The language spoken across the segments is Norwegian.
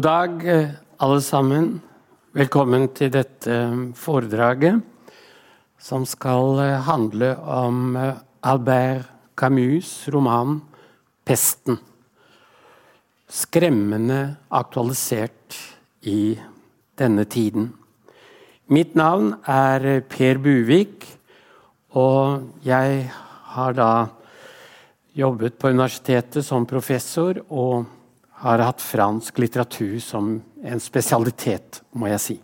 God dag, alle sammen. Velkommen til dette foredraget, som skal handle om Albert Camus' roman 'Pesten'. Skremmende aktualisert i denne tiden. Mitt navn er Per Buvik, og jeg har da jobbet på universitetet som professor og har hatt fransk litteratur som en spesialitet, må jeg si.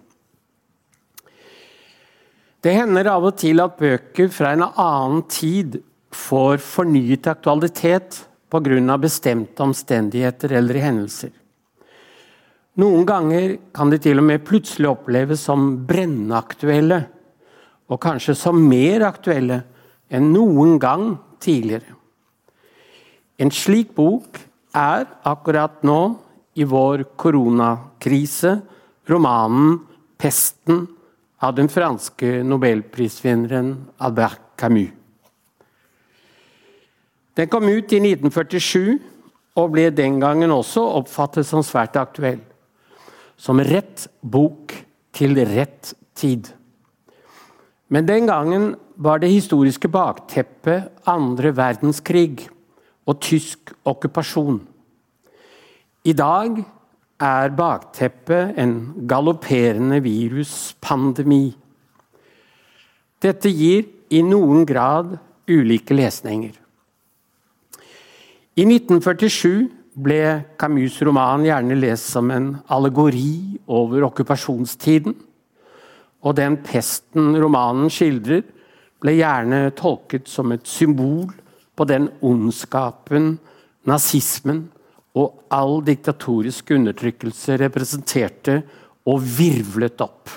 Det hender av og til at bøker fra en annen tid får fornyet aktualitet pga. bestemte omstendigheter eller hendelser. Noen ganger kan de til og med plutselig oppleves som brennaktuelle, og kanskje som mer aktuelle enn noen gang tidligere. En slik bok er akkurat nå, i vår koronakrise, romanen 'Pesten' av den franske nobelprisvinneren Albert Camus. Den kom ut i 1947 og ble den gangen også oppfattet som svært aktuell. Som rett bok til rett tid. Men den gangen var det historiske bakteppet andre verdenskrig og tysk okkupasjon. I dag er bakteppet en galopperende viruspandemi. Dette gir i noen grad ulike lesninger. I 1947 ble Camus' roman gjerne lest som en allegori over okkupasjonstiden. Og den pesten romanen skildrer, ble gjerne tolket som et symbol på den ondskapen nazismen og all diktatorisk undertrykkelse representerte og virvlet opp.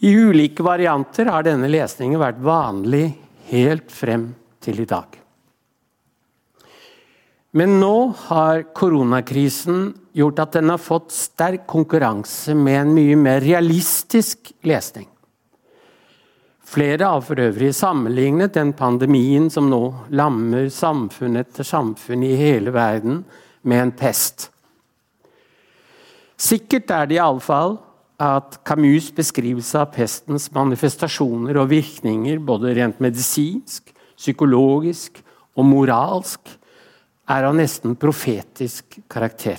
I ulike varianter har denne lesningen vært vanlig helt frem til i dag. Men nå har koronakrisen gjort at den har fått sterk konkurranse med en mye mer realistisk lesning. Flere har for øvrig sammenlignet den pandemien som nå lammer samfunn etter samfunn i hele verden, med en pest. Sikkert er det iallfall at Camus' beskrivelse av pestens manifestasjoner og virkninger, både rent medisinsk, psykologisk og moralsk, er av nesten profetisk karakter.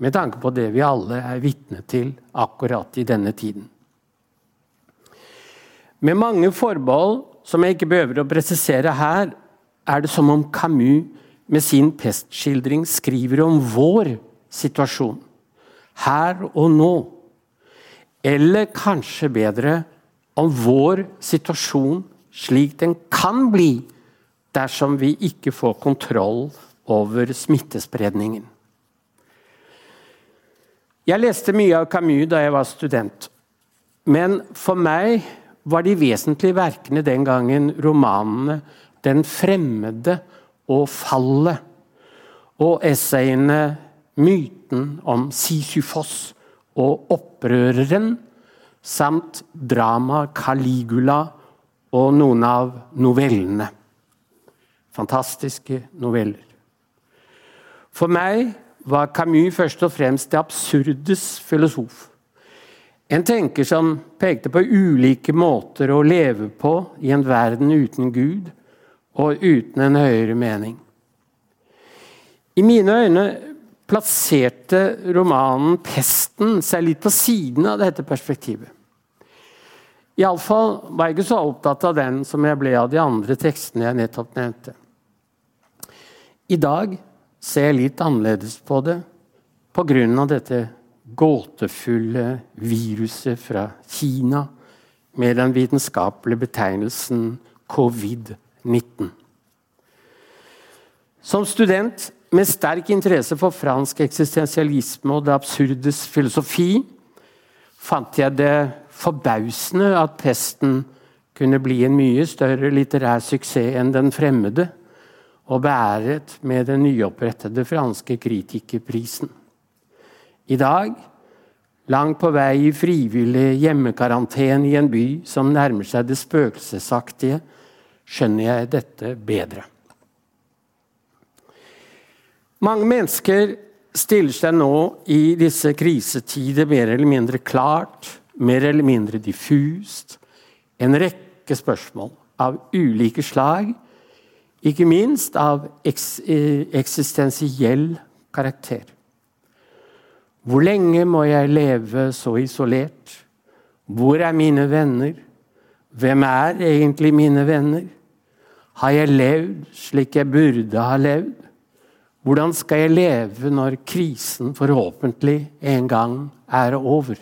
Med tanke på det vi alle er vitne til akkurat i denne tiden. Med mange forbehold som jeg ikke behøver å presisere her, er det som om Camus med sin pestskildring skriver om vår situasjon. Her og nå. Eller kanskje bedre om vår situasjon slik den kan bli dersom vi ikke får kontroll over smittespredningen. Jeg leste mye av Camus da jeg var student. Men for meg var de vesentlige verkene den gangen romanene 'Den fremmede' og 'Fallet'. Og essayene 'Myten om Sisyfos' og 'Opprøreren', samt dramaet 'Caligula' og noen av novellene. Fantastiske noveller. For meg var Camus først og fremst det absurdes filosof. En tenker som pekte på ulike måter å leve på i en verden uten Gud og uten en høyere mening. I mine øyne plasserte romanen 'Pesten' seg litt på siden av dette perspektivet. Iallfall var jeg ikke så opptatt av den som jeg ble av de andre tekstene jeg nettopp nevnte. I dag ser jeg litt annerledes på det pga. dette gåtefulle viruset fra Kina med den vitenskapelige betegnelsen covid-19. Som student med sterk interesse for fransk eksistensialisme og det absurdes filosofi fant jeg det forbausende at pesten kunne bli en mye større litterær suksess enn Den fremmede, og beæret med den nyopprettede franske kritikerprisen. I dag, langt på vei i frivillig hjemmekarantene i en by som nærmer seg det spøkelsesaktige, skjønner jeg dette bedre. Mange mennesker stiller seg nå i disse krisetider mer eller mindre klart, mer eller mindre diffust, en rekke spørsmål av ulike slag, ikke minst av eks eh, eksistensiell karakter. Hvor lenge må jeg leve så isolert? Hvor er mine venner? Hvem er egentlig mine venner? Har jeg levd slik jeg burde ha levd? Hvordan skal jeg leve når krisen forhåpentlig en gang er over?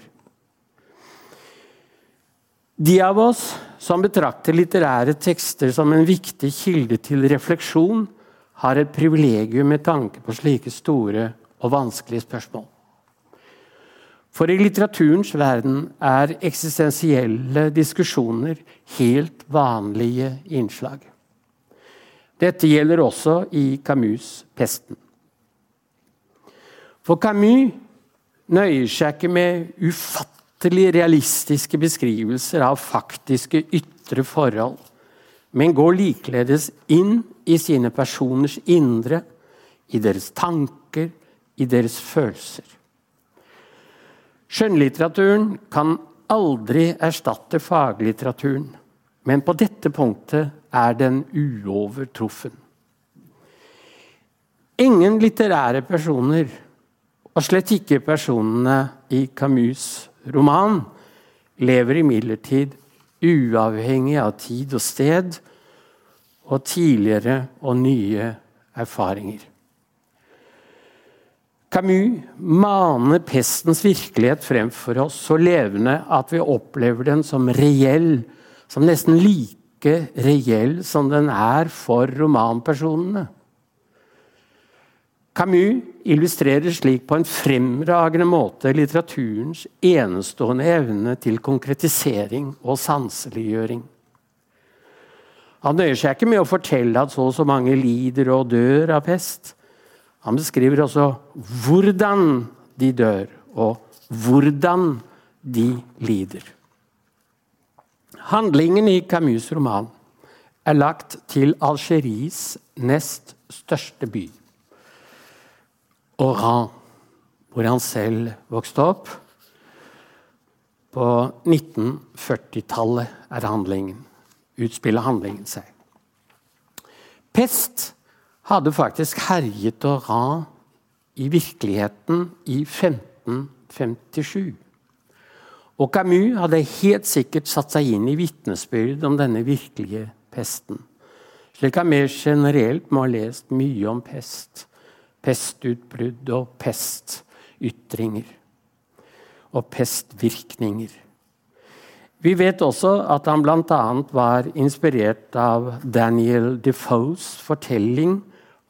De av oss som betrakter litterære tekster som en viktig kilde til refleksjon, har et privilegium med tanke på slike store og vanskelige spørsmål. For i litteraturens verden er eksistensielle diskusjoner helt vanlige innslag. Dette gjelder også i Camus' 'Pesten'. For Camus nøyer seg ikke med ufattelig realistiske beskrivelser av faktiske ytre forhold, men går likeledes inn i sine personers indre, i deres tanker, i deres følelser. Skjønnlitteraturen kan aldri erstatte faglitteraturen, men på dette punktet er den uovertruffen. Ingen litterære personer, og slett ikke personene i Camus' roman, lever imidlertid uavhengig av tid og sted og tidligere og nye erfaringer. Camus maner pestens virkelighet frem for oss så levende at vi opplever den som reell, som nesten like reell som den er for romanpersonene. Camus illustrerer slik på en fremragende måte litteraturens enestående evne til konkretisering og sanseliggjøring. Han nøyer seg ikke med å fortelle at så og så mange lider og dør av pest. Han beskriver også hvordan de dør, og hvordan de lider. Handlingen i Camus' roman er lagt til Algeries nest største by, Oran, hvor han selv vokste opp. På 1940-tallet er handlingen, utspiller handlingen seg. Pest hadde faktisk herjet ra i virkeligheten i 1557. Og Camus hadde helt sikkert satt seg inn i vitnesbyrd om denne virkelige pesten. Slik han mer generelt må ha lest mye om pest. Pestutbrudd og pestytringer. Og pestvirkninger. Vi vet også at han bl.a. var inspirert av Daniel Defoes fortelling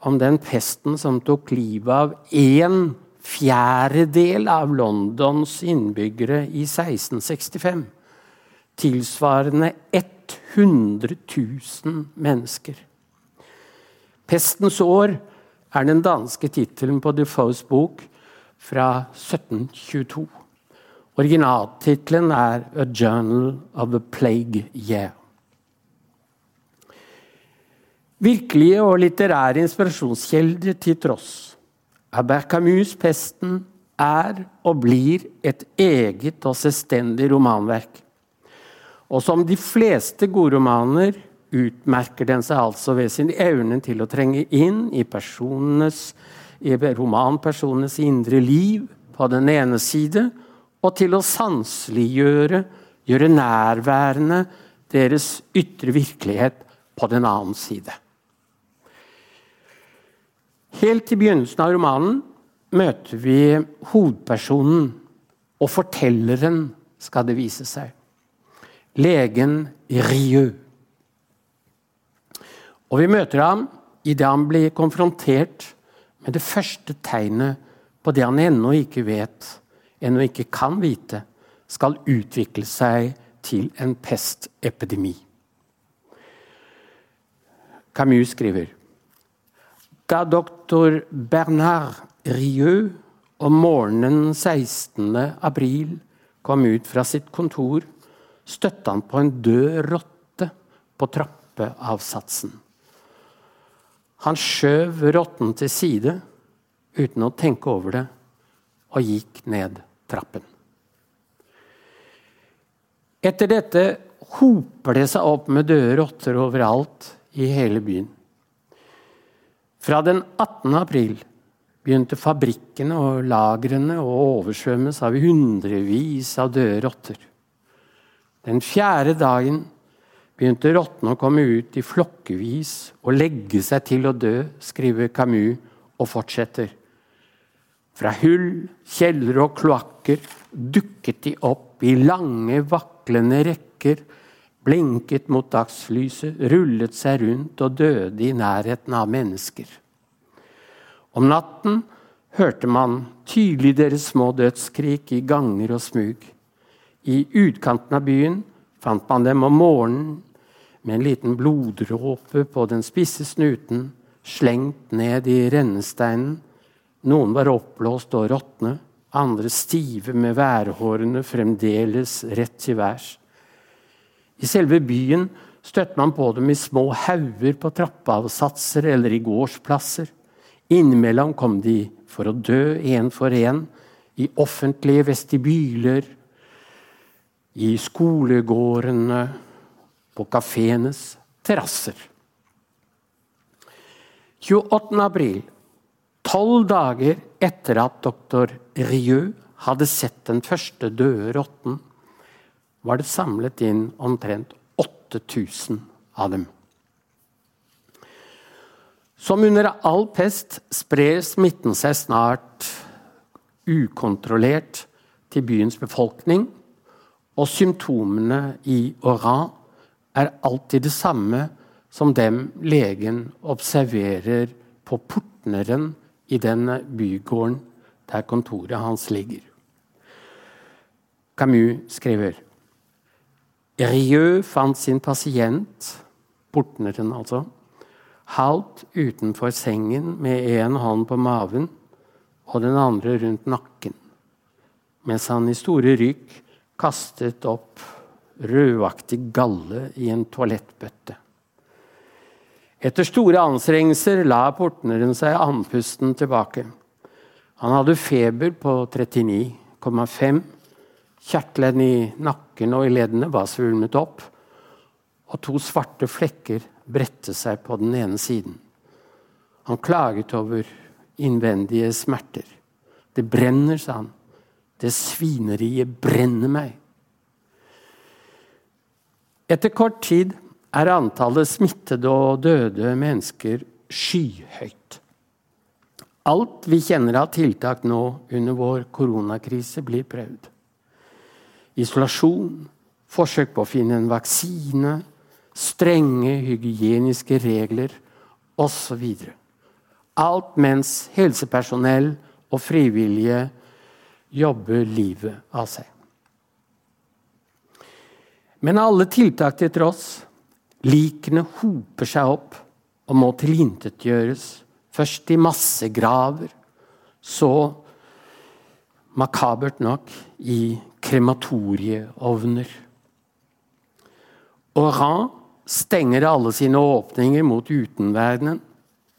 om den pesten som tok livet av én fjerdedel av Londons innbyggere i 1665. Tilsvarende 100 000 mennesker. 'Pestens år' er den danske tittelen på Defoes bok fra 1722. Originaltittelen er 'A Journal of the Plague Year'. Virkelige og litterære inspirasjonskjelder til tross Albert Camus' 'Pesten' er og blir et eget og selvstendig romanverk. Og som de fleste gode romaner utmerker den seg altså ved sin evne til å trenge inn i, i romanpersonenes indre liv på den ene side, og til å sanseliggjøre, gjøre nærværende deres ytre virkelighet på den annen side. Helt i begynnelsen av romanen møter vi hovedpersonen og fortelleren, skal det vise seg. Legen Rieu. Og vi møter ham idet han blir konfrontert med det første tegnet på det han ennå ikke vet, ennå ikke kan vite, skal utvikle seg til en pestepidemi. Camus skriver da doktor Bernard Rieu om morgenen 16. april kom ut fra sitt kontor, støtte han på en død rotte på trappeavsatsen. Han skjøv rotten til side, uten å tenke over det, og gikk ned trappen. Etter dette hoper det seg opp med døde rotter overalt i hele byen. Fra den 18. april begynte fabrikkene og lagrene å oversvømmes av hundrevis av døde rotter. Den fjerde dagen begynte rottene å komme ut i flokkevis og legge seg til å dø, skriver Camus og fortsetter. Fra hull, kjellere og kloakker dukket de opp i lange, vaklende rekker, blinket mot dagslyset, rullet seg rundt og døde i nærheten av mennesker. Om natten hørte man tydelig deres små dødskrik i ganger og smug. I utkanten av byen fant man dem om morgenen med en liten bloddråpe på den spisse snuten, slengt ned i rennesteinen. Noen var oppblåst og råtne, andre stive med værhårene fremdeles rett til værs. I selve byen støtte man på dem i små hauger på trappeavsatser eller i gårdsplasser. Innimellom kom de for å dø én for én, i offentlige vestibyler, i skolegårdene, på kafeenes terrasser. 28. april, tolv dager etter at doktor Rieu hadde sett den første døde rotten, var det samlet inn omtrent 8000 av dem. Som under all pest sprer smitten seg snart ukontrollert til byens befolkning, og symptomene i Oran er alltid det samme som dem legen observerer på portneren i den bygården der kontoret hans ligger. Camus skriver Rieu fant sin pasient, portneren altså, halvt utenfor sengen med én hånd på maven og den andre rundt nakken, mens han i store rykk kastet opp rødaktig galle i en toalettbøtte. Etter store anstrengelser la portneren seg andpusten tilbake. Han hadde feber på 39,5. Kjertelen i nakken og i leddene var svulmet opp, og to svarte flekker bredte seg på den ene siden. Han klaget over innvendige smerter. Det brenner, sa han. Det svineriet brenner meg. Etter kort tid er antallet smittede og døde mennesker skyhøyt. Alt vi kjenner av tiltak nå under vår koronakrise, blir prøvd. Isolasjon, forsøk på å finne en vaksine, strenge hygieniske regler osv. Alt mens helsepersonell og frivillige jobber livet av seg. Men alle tiltak til tross, likene hoper seg opp og må tilintetgjøres. Først i massegraver, så makabert nok i krematorieovner. Oran stenger alle sine åpninger mot utenverdenen.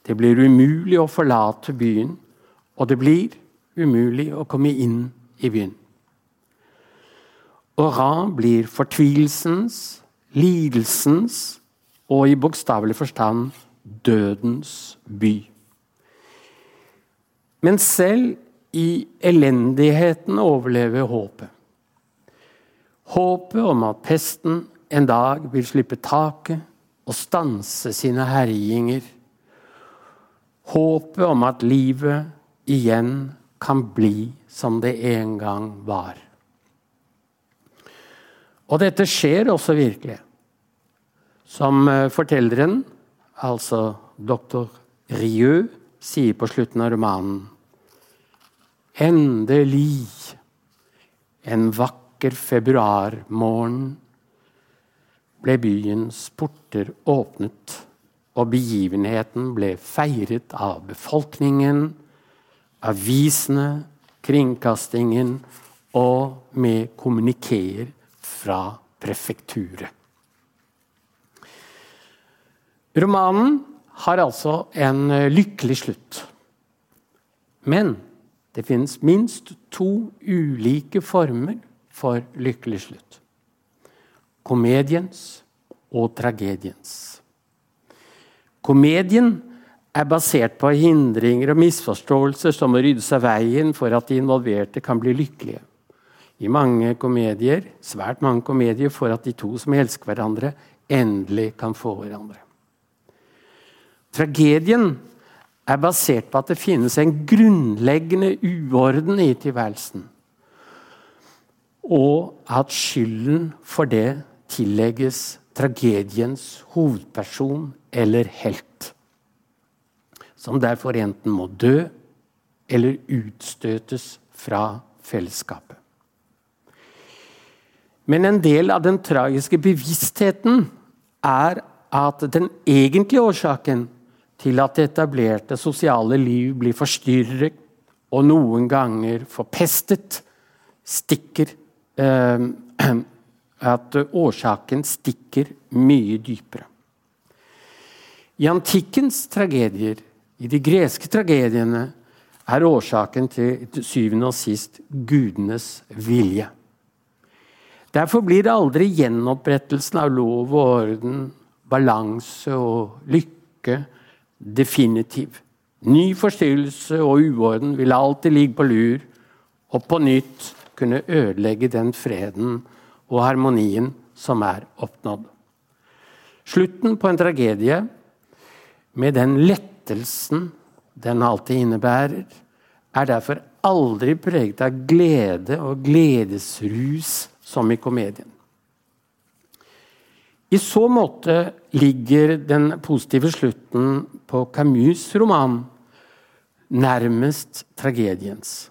Det blir umulig å forlate byen, og det blir umulig å komme inn i byen. Oran blir fortvilelsens, lidelsens og i bokstavelig forstand dødens by. Men selv i elendigheten overlever håpet. Håpet om at pesten en dag vil slippe taket og stanse sine herjinger. Håpet om at livet igjen kan bli som det en gang var. Og dette skjer også virkelig. Som eh, fortelleren, altså doktor Rieu, sier på slutten av romanen. Endelig, en vakker februarmorgen, ble byens porter åpnet, og begivenheten ble feiret av befolkningen, avisene, kringkastingen og med kommunikeer fra prefekturet. Romanen har altså en lykkelig slutt. Men det finnes minst to ulike former for lykkelig slutt. Komediens og tragediens. Komedien er basert på hindringer og misforståelser som må ryddes av veien for at de involverte kan bli lykkelige. I mange komedier, svært mange komedier for at de to som elsker hverandre, endelig kan få hverandre. Tragedien er basert på at det finnes en grunnleggende uorden i tilværelsen. Og at skylden for det tillegges tragediens hovedperson eller helt. Som derfor enten må dø eller utstøtes fra fellesskapet. Men en del av den tragiske bevisstheten er at den egentlige årsaken til at det etablerte sosiale liv blir forstyrret og noen ganger forpestet, stikker At årsaken stikker mye dypere. I antikkens tragedier, i de greske tragediene, er årsaken til syvende og sist gudenes vilje. Derfor blir det aldri gjenopprettelsen av lov og orden, balanse og lykke definitiv. Ny forstyrrelse og uorden vil alltid ligge på lur og på nytt kunne ødelegge den freden og harmonien som er oppnådd. Slutten på en tragedie, med den lettelsen den alltid innebærer, er derfor aldri preget av glede og gledesrus som i komedien. I så måte ligger den positive slutten på Camus' roman nærmest tragediens.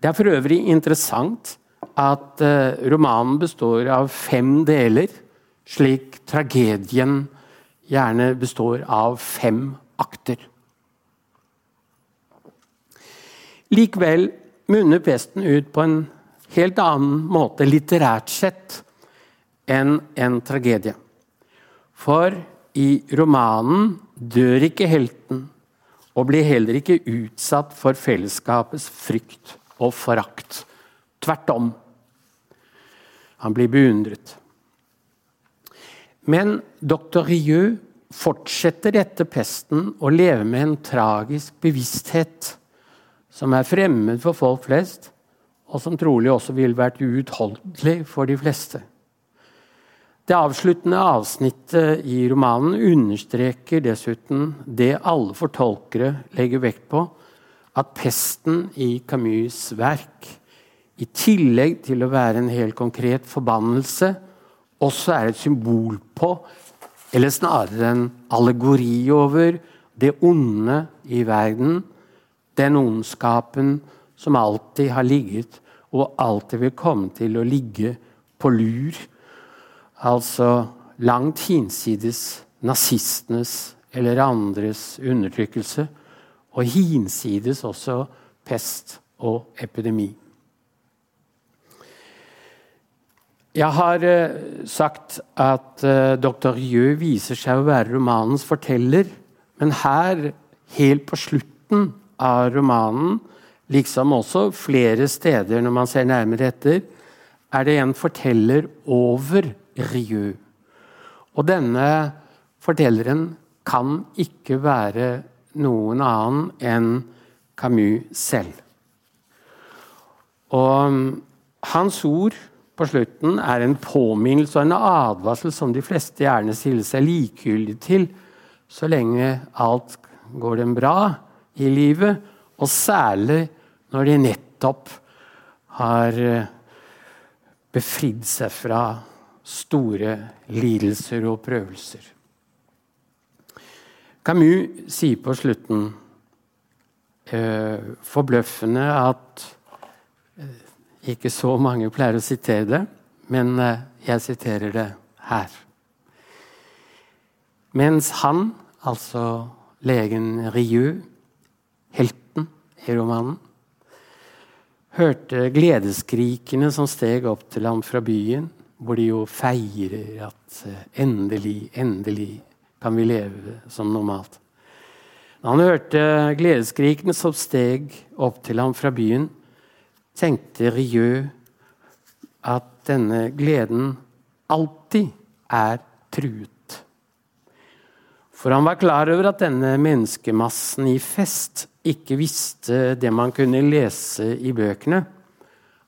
Det er for øvrig interessant at eh, romanen består av fem deler, slik tragedien gjerne består av fem akter. Likevel munner pesten ut på en helt annen måte litterært sett enn en tragedie. For i romanen dør ikke helten, og blir heller ikke utsatt for fellesskapets frykt og forakt. Tvert om. Han blir beundret. Men doktor Rieu fortsetter etter pesten å leve med en tragisk bevissthet som er fremmed for folk flest, og som trolig også ville vært uutholdelig for de fleste. Det avsluttende avsnittet i romanen understreker dessuten det alle fortolkere legger vekt på, at pesten i Camus' verk, i tillegg til å være en helt konkret forbannelse, også er et symbol på, eller snarere en allegori over, det onde i verden, den ondskapen som alltid har ligget, og alltid vil komme til å ligge på lur Altså langt hinsides nazistenes eller andres undertrykkelse. Og hinsides også pest og epidemi. Jeg har uh, sagt at uh, dr. Rieu viser seg å være romanens forteller. Men her, helt på slutten av romanen, liksom også flere steder når man ser nærmere etter, er det en forteller over Rieu. Og denne fortelleren kan ikke være noen annen enn Camus selv. Og um, hans ord på slutten er en påminnelse og en advarsel som de fleste gjerne stiller seg likegyldig til så lenge alt går dem bra i livet, og særlig når de nettopp har uh, befridd seg fra store lidelser og prøvelser. Camus sier på slutten eh, forbløffende at eh, ikke så mange pleier å sitere det, men eh, jeg siterer det her. Mens han, altså legen Rieu, helten i romanen, hørte gledesskrikene som steg opp til ham fra byen, hvor de jo feirer at eh, endelig, endelig kan vi leve som normalt. Da han hørte gledeskrikene som steg opp til ham fra byen, tenkte Rieu at denne gleden alltid er truet. For han var klar over at denne menneskemassen i fest ikke visste det man kunne lese i bøkene,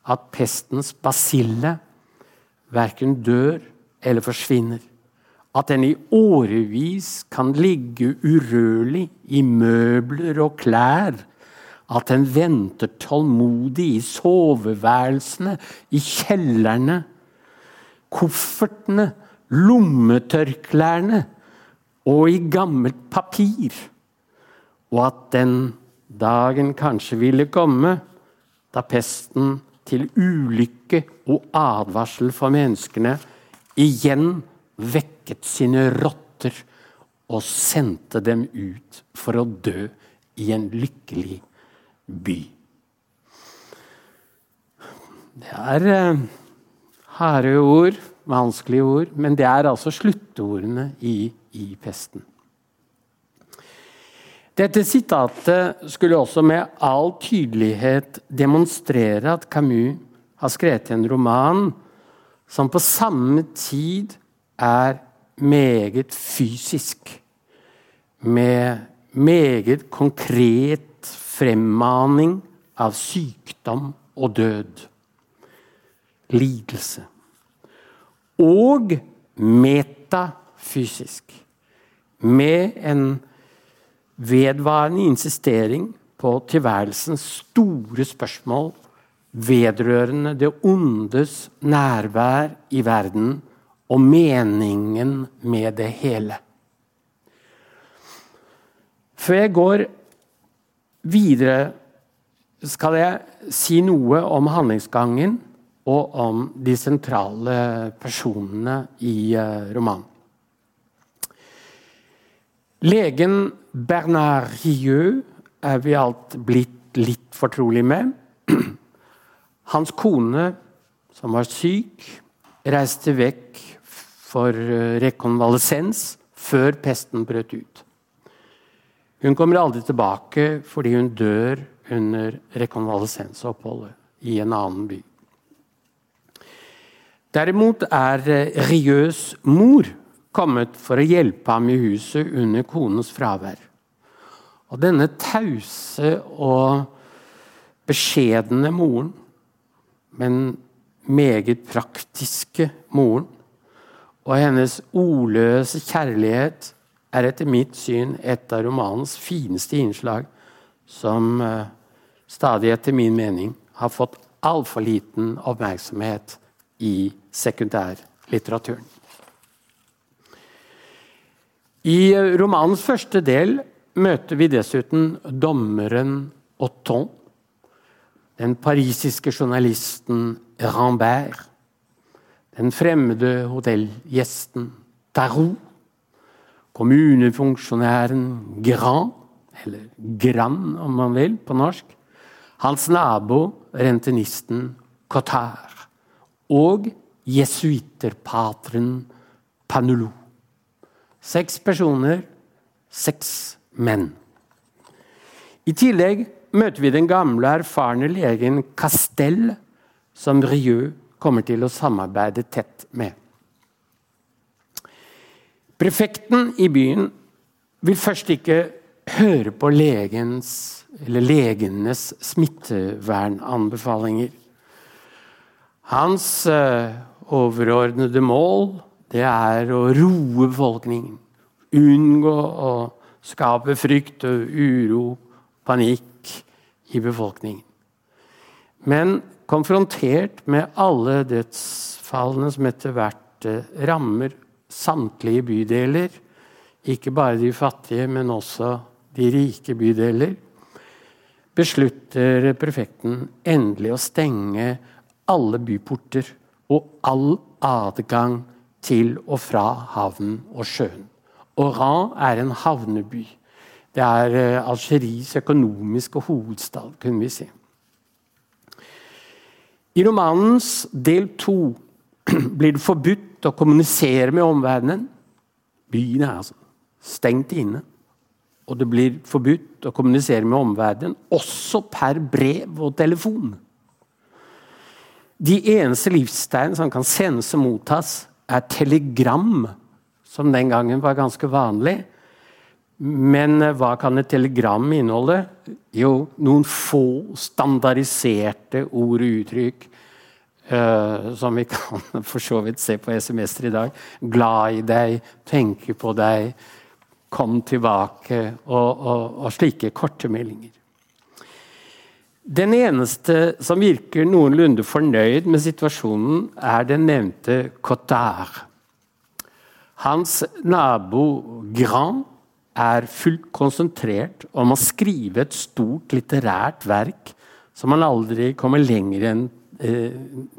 at pestens basille verken dør eller forsvinner. At den i årevis kan ligge urørlig i møbler og klær. At den venter tålmodig i soveværelsene, i kjellerne, koffertene, lommetørklærne og i gammelt papir. Og at den dagen kanskje ville komme da pesten til ulykke og advarsel for menneskene, igjen vekket sine rotter og sendte dem ut for å dø i en lykkelig by. Det er eh, harde ord, vanskelige ord, men det er altså sluttordene i, i pesten. Dette sitatet skulle også med all tydelighet demonstrere at Camus har skrevet en roman som på samme tid er meget fysisk, med meget konkret fremmaning av sykdom og død. Lidelse. Og metafysisk. Med en vedvarende insistering på tilværelsens store spørsmål vedrørende det ondes nærvær i verden og meningen med det hele. Før jeg går videre, skal jeg si noe om handlingsgangen og om de sentrale personene i eh, romanen. Legen Bernard Rieu er vi alt blitt litt fortrolig med. Hans kone, som var syk, reiste vekk for eh, rekonvalesens før pesten brøt ut. Hun kommer aldri tilbake fordi hun dør under rekonvalesensoppholdet i en annen by. Derimot er eh, Rieus mor kommet for å hjelpe ham i huset under konens fravær. Og denne tause og beskjedne moren, men meget praktiske moren, og hennes ordløse kjærlighet er etter mitt syn et av romanens fineste innslag, som uh, stadig etter min mening har fått altfor liten oppmerksomhet i sekundærlitteraturen. I romanens første del møter vi dessuten dommeren Otton, den parisiske journalisten Rambert, den fremmede hotellgjesten Tarot, kommunefunksjonæren Grand, eller Grand om man vil, på norsk, hans nabo, rentenisten Cotard, og jesuitterpateren Panulo. Seks personer, seks menn. I tillegg møter vi den gamle, erfarne legen Castell, som Rieu kommer til å samarbeide tett med. Prefekten i byen vil først ikke høre på legens, legenes smittevernanbefalinger. Hans uh, overordnede mål det er å roe befolkningen. Unngå å skape frykt og uro, panikk i befolkningen. Men konfrontert med alle dødsfallene som etter hvert eh, rammer samtlige bydeler, ikke bare de fattige, men også de rike bydeler, beslutter prefekten endelig å stenge alle byporter og all adgang til og fra havnen og sjøen. Oran er en havneby. Det er Algeris Algeries økonomiske hovedstad, kunne vi si. I romanens del to blir det forbudt å kommunisere med omverdenen. Byen er altså stengt inne. og det blir forbudt å kommunisere med omverdenen, også per brev og telefon. De eneste livstegn som kan sendes og mottas, er telegram, som den gangen var ganske vanlig. Men eh, hva kan et telegram inneholde? Jo, noen få standardiserte ord og uttrykk. Uh, som vi kan for så vidt se på SMS-er i dag. Glad i deg, tenker på deg, kom tilbake, og, og, og slike korte meldinger. Den eneste som virker noenlunde fornøyd med situasjonen, er den nevnte Cotard. Hans nabo Grand er fullt konsentrert om å skrive et stort litterært verk som han aldri kommer lenger enn eh,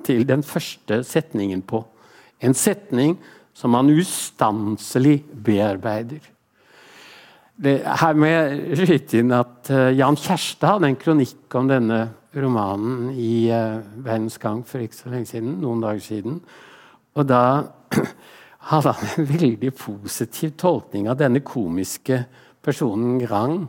til den første setningen på. En setning som han ustanselig bearbeider. Det, her må jeg skyte inn at uh, Jan Kjærstad hadde en kronikk om denne romanen i uh, Verdens Gang for ikke så lenge siden, noen dager siden. Og da hadde han en veldig positiv tolkning av denne komiske personen Grang.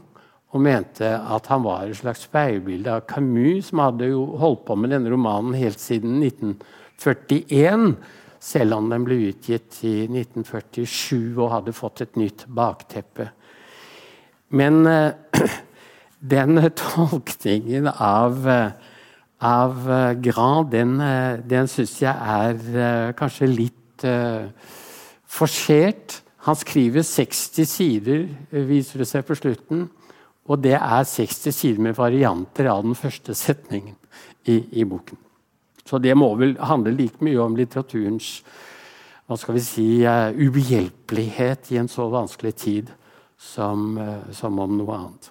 Og mente at han var et slags speilbilde av Camus, som hadde jo holdt på med denne romanen helt siden 1941. Selv om den ble utgitt i 1947 og hadde fått et nytt bakteppe. Men uh, den tolkningen av, uh, av uh, Grand, den, den syns jeg er kanskje litt forsert. Han skriver 60 sider, viser det seg på slutten. Og det er 60 sider med varianter av den første setningen i, i boken. Så det må vel handle like mye om litteraturens hva skal vi si, ubehjelpelighet i en så vanskelig tid som, uh, som om noe annet.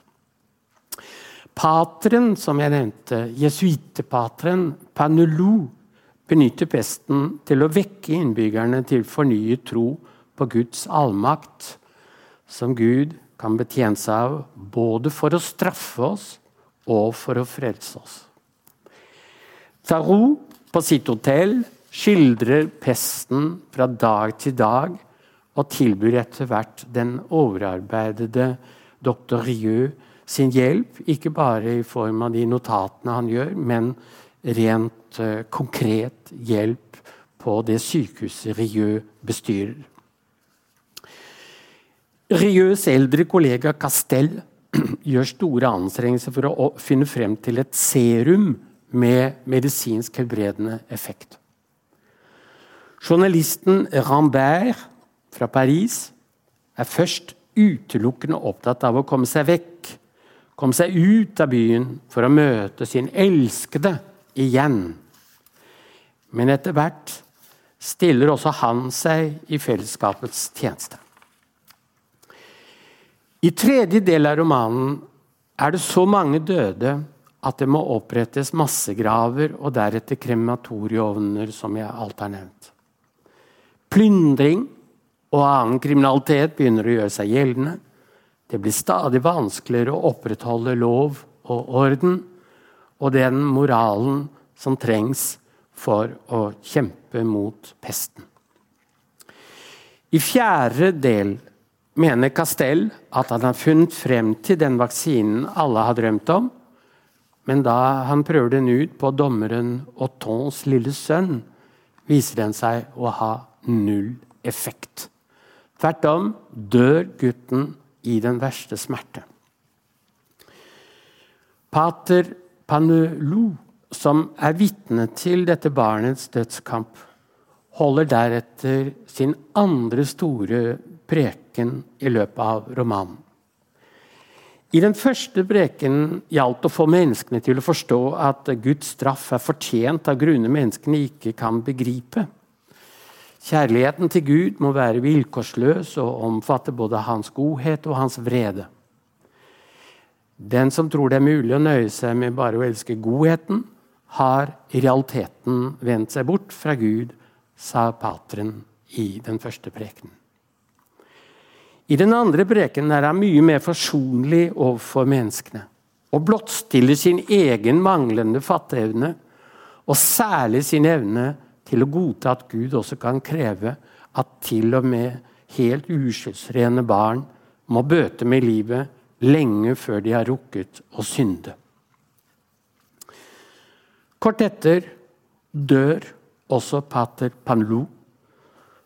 Pateren, som jeg nevnte, jesuittepateren Panelou, benytter pesten til å vekke innbyggerne til fornyet tro på Guds allmakt, som Gud kan betjene seg av både for å straffe oss og for å frelse oss. Tarot på sitt hotell skildrer pesten fra dag til dag og tilbyr etter hvert den overarbeidede doktor Rieu sin hjelp, ikke bare i form av de notatene han gjør, men rent uh, konkret hjelp på det sykehuset Rieu bestyrer. Rieus eldre kollega Castell gjør store anstrengelser for å finne frem til et serum med medisinsk helbredende effekt. Journalisten Rambert fra Paris er først utelukkende opptatt av å komme seg vekk, komme seg ut av byen for å møte sin elskede igjen. Men etter hvert stiller også han seg i fellesskapets tjeneste. I tredje del av romanen er det så mange døde at det må opprettes massegraver og deretter krematorieovner, som jeg alt har nevnt. Plyndring og annen kriminalitet begynner å gjøre seg gjeldende. Det blir stadig vanskeligere å opprettholde lov og orden og den moralen som trengs for å kjempe mot pesten. I fjerde del mener Castell at han har funnet frem til den vaksinen alle har drømt om, men da han prøver den ut på dommeren Ottons lille sønn, viser den seg å ha null effekt. Tvert om dør gutten i den verste smerte. Pater Panelou, som er vitne til dette barnets dødskamp, holder deretter sin andre store preken i løpet av romanen. I den første preken gjaldt å få menneskene til å forstå at Guds straff er fortjent av grunner menneskene ikke kan begripe. Kjærligheten til Gud må være vilkårsløs og omfatte både hans godhet og hans vrede. Den som tror det er mulig å nøye seg med bare å elske godheten, har i realiteten vendt seg bort fra Gud, sa pateren i den første prekenen. I den andre prekenen er han mye mer forsonlig overfor menneskene og blottstiller sin egen manglende fatteevne, og særlig sin evne til å godta at Gud også kan kreve at til og med helt uskyldsrene barn må bøte med livet lenge før de har rukket å synde. Kort etter dør også pater Panlou,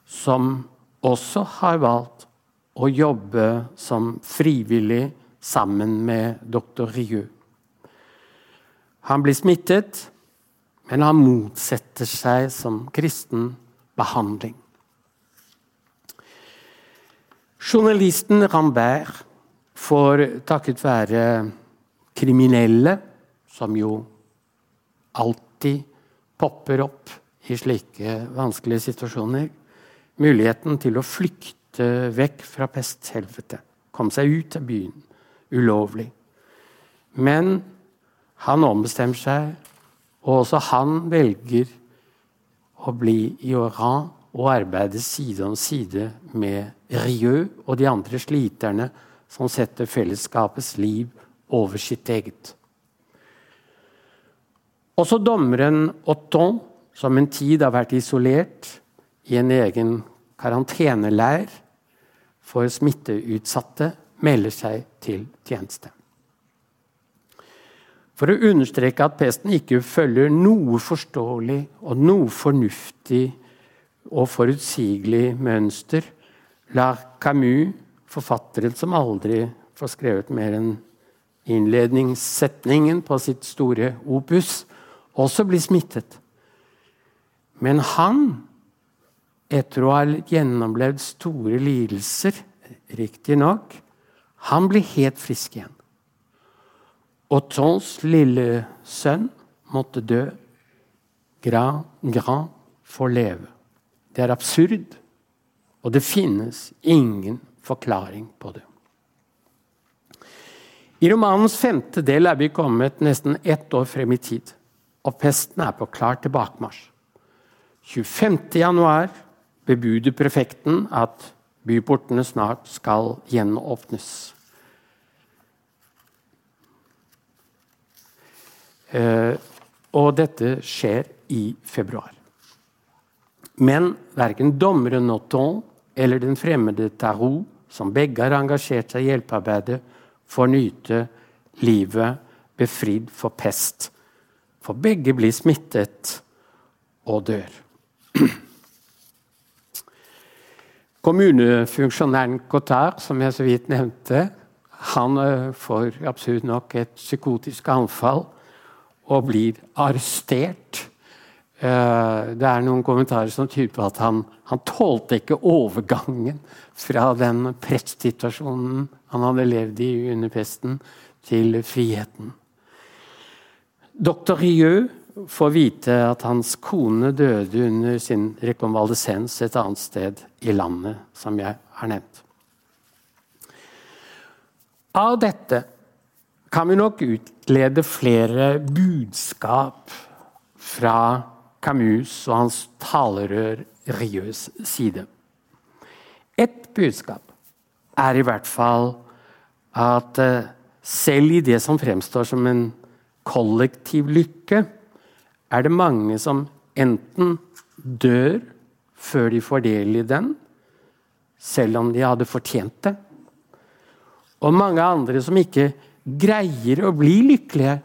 som også har valgt å jobbe som frivillig sammen med doktor Rieu. Han blir smittet, men han motsetter seg som kristen behandling. Journalisten Rambert får takket være kriminelle, som jo alltid popper opp i slike vanskelige situasjoner, muligheten til å flykte vekk fra pesthelvete. Komme seg ut av byen ulovlig. Men han ombestemmer seg, og også han velger å bli i Oran og arbeide side om side med Rieu og de andre sliterne som setter fellesskapets liv over sitt eget. Også dommeren Otton, som en tid har vært isolert i en egen karanteneleir for smitteutsatte, melder seg til tjeneste. For å understreke at pesten ikke følger noe forståelig og noe fornuftig og forutsigelig mønster, la Camus, forfatteren som aldri får skrevet mer enn innledningssetningen på sitt store opus, også blir smittet. Men han, etter å ha gjennomlevd store lidelser, riktignok, han blir helt frisk igjen. Ottons lille sønn måtte dø. Grand, Grand får leve. Det er absurd, og det finnes ingen forklaring på det. I romanens femte del er vi kommet nesten ett år frem i tid, og pesten er på klar tilbakemarsj. 25.1 bebuder prefekten at byportene snart skal gjenåpnes. Eh, og dette skjer i februar. Men verken dommeren Noton eller den fremmede Tarot, som begge har engasjert seg i hjelpearbeidet, får nyte livet befridd for pest. For begge blir smittet og dør. Kommunefunksjonæren Cotard, som jeg så vidt nevnte, han eh, får absurd nok et psykotisk anfall og blir arrestert. Eh, det er noen kommentarer som tyder på at han, han tålte ikke overgangen fra den prestsituasjonen han hadde levd i under pesten, til friheten. Doktor Rieu får vite at hans kone døde under sin rekonvalesens et annet sted i landet, som jeg har nevnt. Av dette kan vi nok utlede flere budskap fra Camus og hans talerør Rieux side. Ett budskap er i hvert fall at eh, selv i det som fremstår som en kollektiv lykke, er det mange som enten dør før de får del i den, selv om de hadde fortjent det, og mange andre som ikke greier å bli lykkelige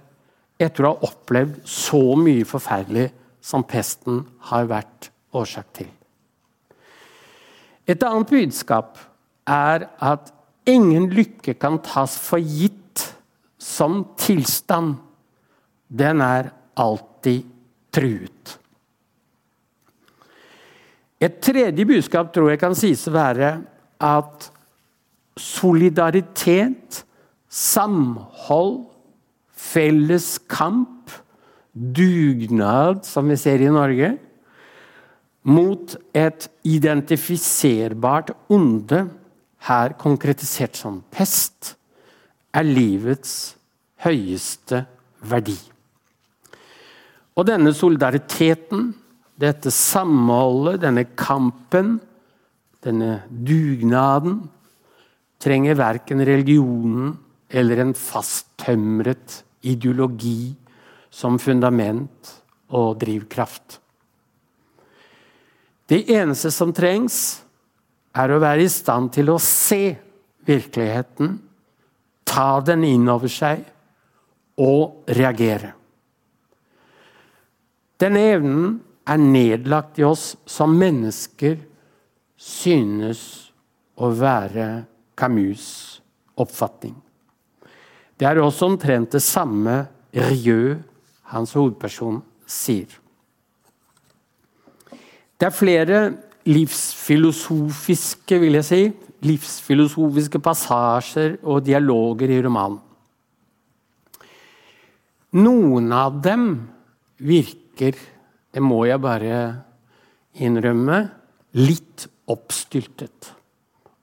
etter å ha opplevd så mye forferdelig som pesten har vært årsak til. Et annet budskap er at ingen lykke kan tas for gitt som tilstand. Den er alltid truet. Et tredje budskap tror jeg kan sies å være at solidaritet samhold, felles kamp, dugnad, som vi ser i Norge, mot et identifiserbart onde, her konkretisert som pest, er livets høyeste verdi. Og denne solidariteten, dette samholdet, denne kampen, denne dugnaden, trenger verken religionen eller en fasttømret ideologi som fundament og drivkraft. Det eneste som trengs, er å være i stand til å se virkeligheten, ta den inn over seg og reagere. Denne evnen er nedlagt i oss som mennesker synes å være Camus' oppfatning. Det er også omtrent det samme Rieu, hans hovedperson, sier. Det er flere livsfilosofiske vil jeg si, livsfilosofiske passasjer og dialoger i romanen. Noen av dem virker, det må jeg bare innrømme, litt oppstyltet.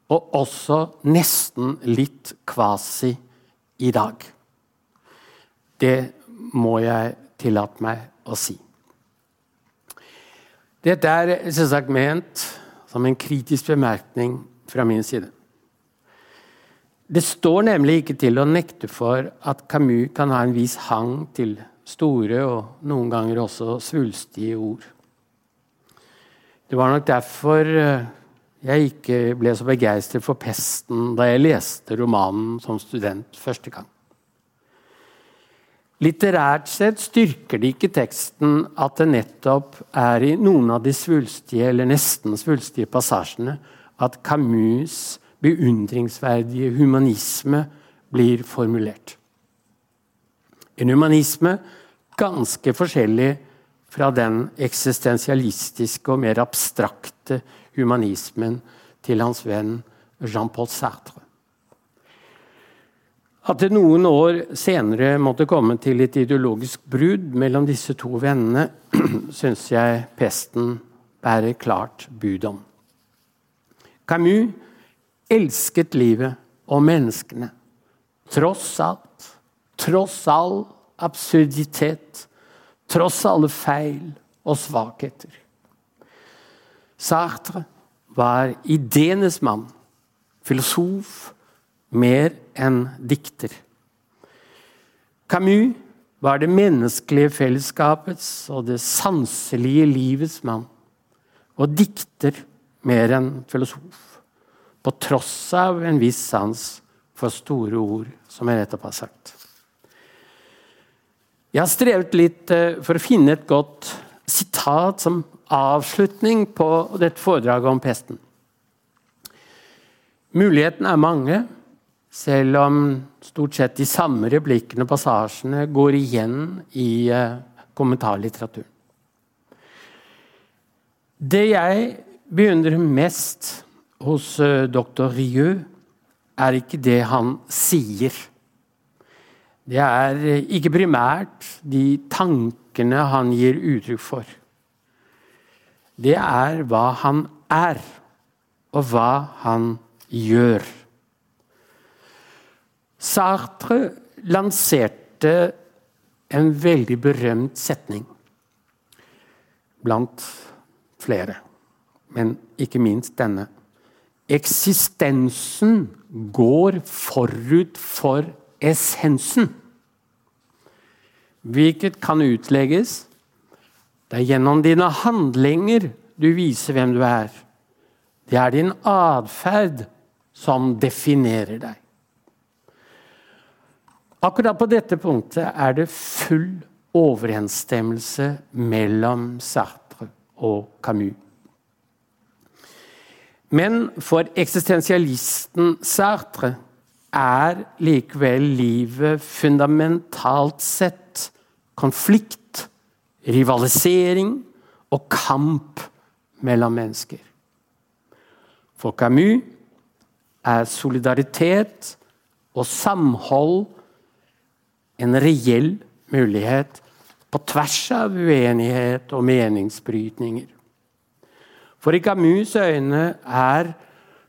Og også nesten litt kvasi i dag. Det må jeg tillate meg å si. Dette er selvsagt ment som en kritisk bemerkning fra min side. Det står nemlig ikke til å nekte for at Camus kan ha en viss hang til store og noen ganger også svulstige ord. Det var nok derfor eh, jeg ikke ble så begeistret for 'Pesten' da jeg leste romanen som student første gang. Litterært sett styrker det ikke teksten at det nettopp er i noen av de svulstige eller nesten svulstige passasjene at Camus' beundringsverdige humanisme blir formulert. En humanisme ganske forskjellig fra den eksistensialistiske og mer abstrakte humanismen til hans venn Jean-Paul Sartre. At det noen år senere måtte komme til et ideologisk brudd mellom disse to vennene, syns jeg pesten bærer klart bud om. Camus elsket livet og menneskene. Tross alt, tross all absurditet, tross alle feil og svakheter. Sartre var ideenes mann, filosof, mer enn dikter. Camus var det menneskelige fellesskapets og det sanselige livets mann. Og dikter mer enn filosof. På tross av en viss sans for store ord, som jeg nettopp har sagt. Jeg har strevet litt eh, for å finne et godt sitat som avslutning på dette foredraget om pesten. Mulighetene er mange. Selv om stort sett de samme replikkene og passasjene går igjen i uh, kommentarlitteraturen. Det jeg beundrer mest hos uh, doktor Rieu, er ikke det han sier. Det er uh, ikke primært de tankene han gir uttrykk for. Det er hva han er, og hva han gjør. Sartre lanserte en veldig berømt setning blant flere, men ikke minst denne. Eksistensen går forut for essensen. Hvilket kan utlegges. Det er gjennom dine handlinger du viser hvem du er. Det er din atferd som definerer deg. Akkurat på dette punktet er det full overensstemmelse mellom Sartre og Camus. Men for eksistensialisten Sartre er likevel livet fundamentalt sett konflikt, rivalisering og kamp mellom mennesker. For Camus er solidaritet og samhold en reell mulighet på tvers av uenighet og meningsbrytninger. For i Camus' øyne er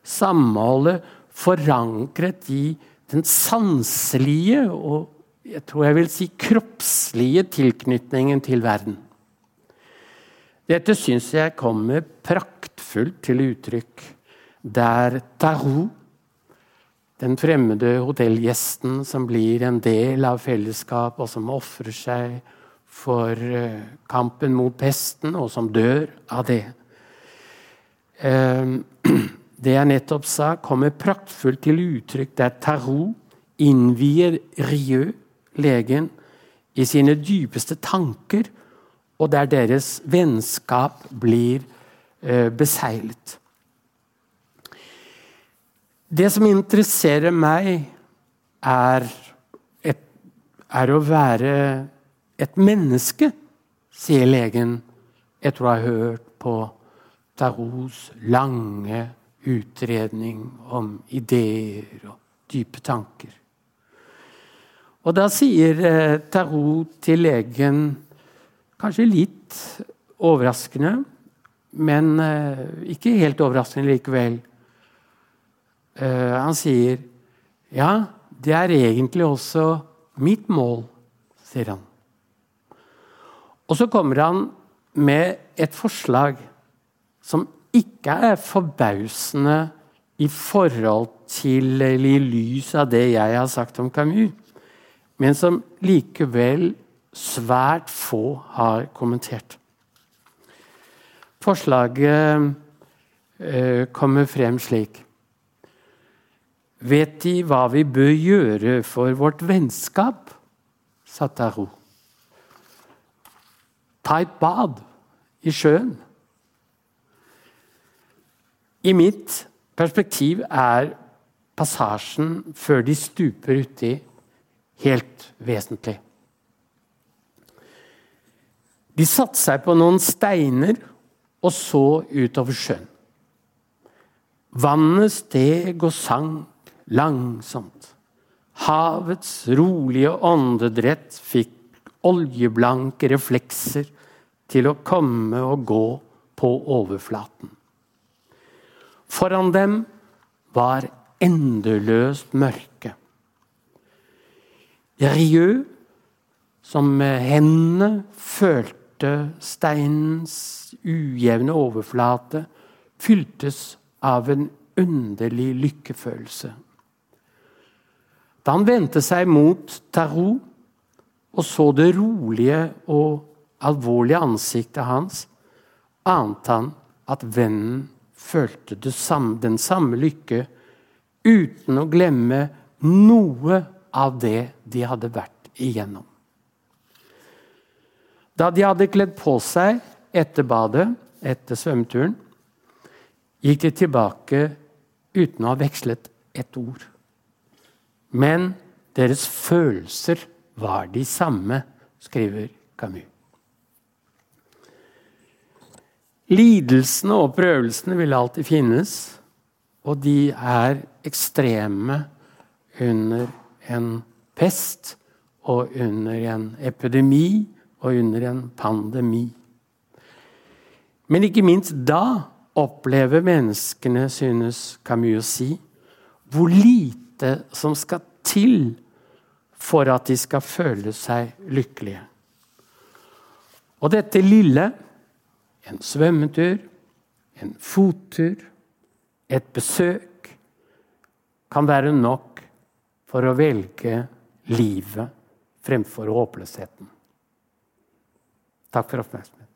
samholdet forankret i den sanselige og jeg tror jeg vil si kroppslige tilknytningen til verden. Dette syns jeg kommer praktfullt til uttrykk der Tarot den fremmede hotellgjesten som blir en del av fellesskapet, og som ofrer seg for eh, kampen mot pesten, og som dør av det. Ehm, det jeg nettopp sa, kommer praktfullt til uttrykk der Tarot innvier Rieu, legen, i sine dypeste tanker, og der deres vennskap blir eh, beseglet. Det som interesserer meg, er, et, er å være et menneske, sier legen etter å ha hørt på Tarots lange utredning om ideer og dype tanker. Og da sier eh, Tarot til legen, kanskje litt overraskende, men eh, ikke helt overraskende likevel Han sier ja, det er egentlig også mitt mål, sier han. Og så kommer han med et forslag som ikke er forbausende i forhold til eller i lys av det jeg har sagt om Camus, men som likevel svært få har kommentert. Forslaget eh, kommer frem slik. Vet De hva vi bør gjøre for vårt vennskap? sa Taro. Ta et bad i sjøen. I mitt perspektiv er passasjen før de stuper uti, helt vesentlig. De satte seg på noen steiner og så utover sjøen. Vannet steg og sank langsomt. Havets rolige åndedrett fikk oljeblanke reflekser til å komme og gå på overflaten. Foran dem var endeløst mørke. Rieu, som med hendene følte steinens ujevne overflate, fyltes av en underlig lykkefølelse. Da han vendte seg mot Tarot og så det rolige og alvorlige ansiktet hans, ante han at vennen følte samme, den samme lykke uten å glemme noe av det de hadde vært igjennom. Da de hadde kledd på seg etter badet, etter svømmeturen, gikk de tilbake uten å ha vekslet et ord. Men deres følelser var de samme, skriver Camus. Lidelsene og prøvelsene vil alltid finnes, og de er ekstreme under en pest og under en epidemi og under en pandemi. Men ikke minst da opplever menneskene, synes Camus å si, hvor lite som skal til for at de skal føle seg lykkelige. Og dette lille en svømmetur, en fottur, et besøk kan være nok for å velge livet fremfor håpløsheten. Takk for oppmerksomheten.